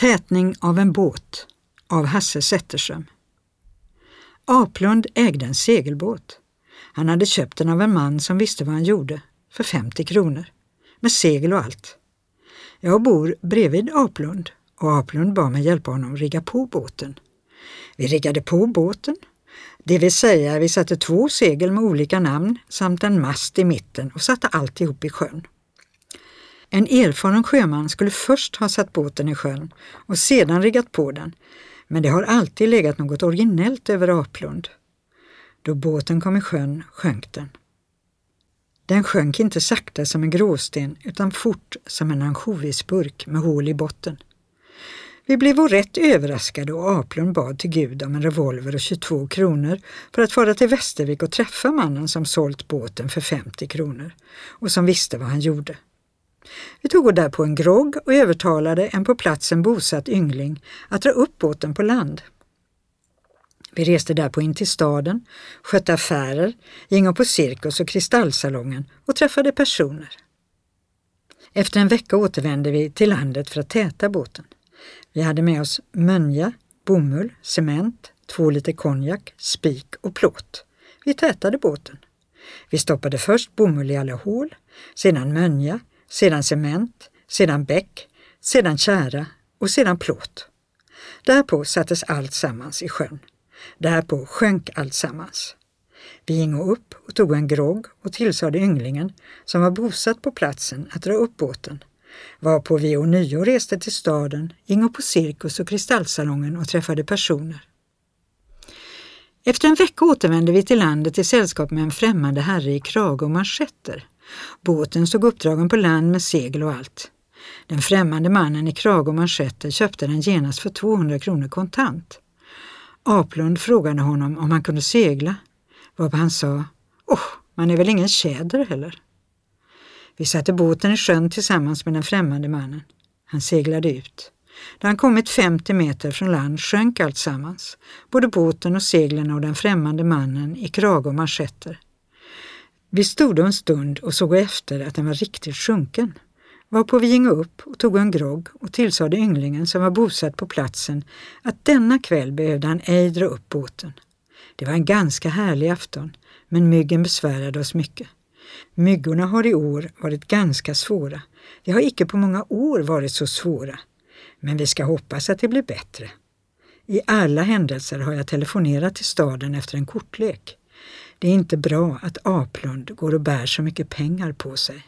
Tätning av en båt av Hasse Zetterström. Aplund ägde en segelbåt. Han hade köpt den av en man som visste vad han gjorde, för 50 kronor, med segel och allt. Jag bor bredvid Aplund och Aplund bad mig hjälpa honom rigga på båten. Vi riggade på båten, det vill säga vi satte två segel med olika namn samt en mast i mitten och satte alltihop i sjön. En erfaren sjöman skulle först ha satt båten i sjön och sedan riggat på den, men det har alltid legat något originellt över Aplund. Då båten kom i sjön sjönk den. Den sjönk inte sakta som en gråsten utan fort som en ansjovisburk med hål i botten. Vi blev rätt överraskade och Aplund bad till Gud om en revolver och 22 kronor för att fara till Västervik och träffa mannen som sålt båten för 50 kronor och som visste vad han gjorde. Vi tog där på en grogg och övertalade en på platsen bosatt yngling att dra upp båten på land. Vi reste därpå in till staden, skötte affärer, gingo på cirkus och kristallsalongen och träffade personer. Efter en vecka återvände vi till landet för att täta båten. Vi hade med oss mönja, bomull, cement, två liter konjak, spik och plåt. Vi tätade båten. Vi stoppade först bomull i alla hål, sedan mönja, sedan cement, sedan bäck, sedan kära och sedan plåt. Därpå sattes allt sammans i sjön. Därpå sjönk allt sammans. Vi gingo upp och tog en grogg och tillsade ynglingen, som var bosatt på platsen, att dra upp båten. Varpå vi ånyo reste till staden, gingo på cirkus och kristallsalongen och träffade personer. Efter en vecka återvände vi till landet i sällskap med en främmande herre i krage och manschetter. Båten stod uppdragen på land med segel och allt. Den främmande mannen i krage och manschetter köpte den genast för 200 kronor kontant. Aplund frågade honom om han kunde segla, varpå han sa Åh, man är väl ingen tjäder heller. Vi satte båten i sjön tillsammans med den främmande mannen. Han seglade ut. Då han kommit 50 meter från land sjönk allt sammans, både båten och seglen och den främmande mannen i krage och manschetter. Vi stod en stund och såg efter att den var riktigt sjunken, varpå vi gingo upp och tog en grogg och tillsade ynglingen som var bosatt på platsen att denna kväll behövde han ej dra upp båten. Det var en ganska härlig afton, men myggen besvärade oss mycket. Myggorna har i år varit ganska svåra. De har icke på många år varit så svåra. Men vi ska hoppas att det blir bättre. I alla händelser har jag telefonerat till staden efter en kortlek. Det är inte bra att Aplund går och bär så mycket pengar på sig.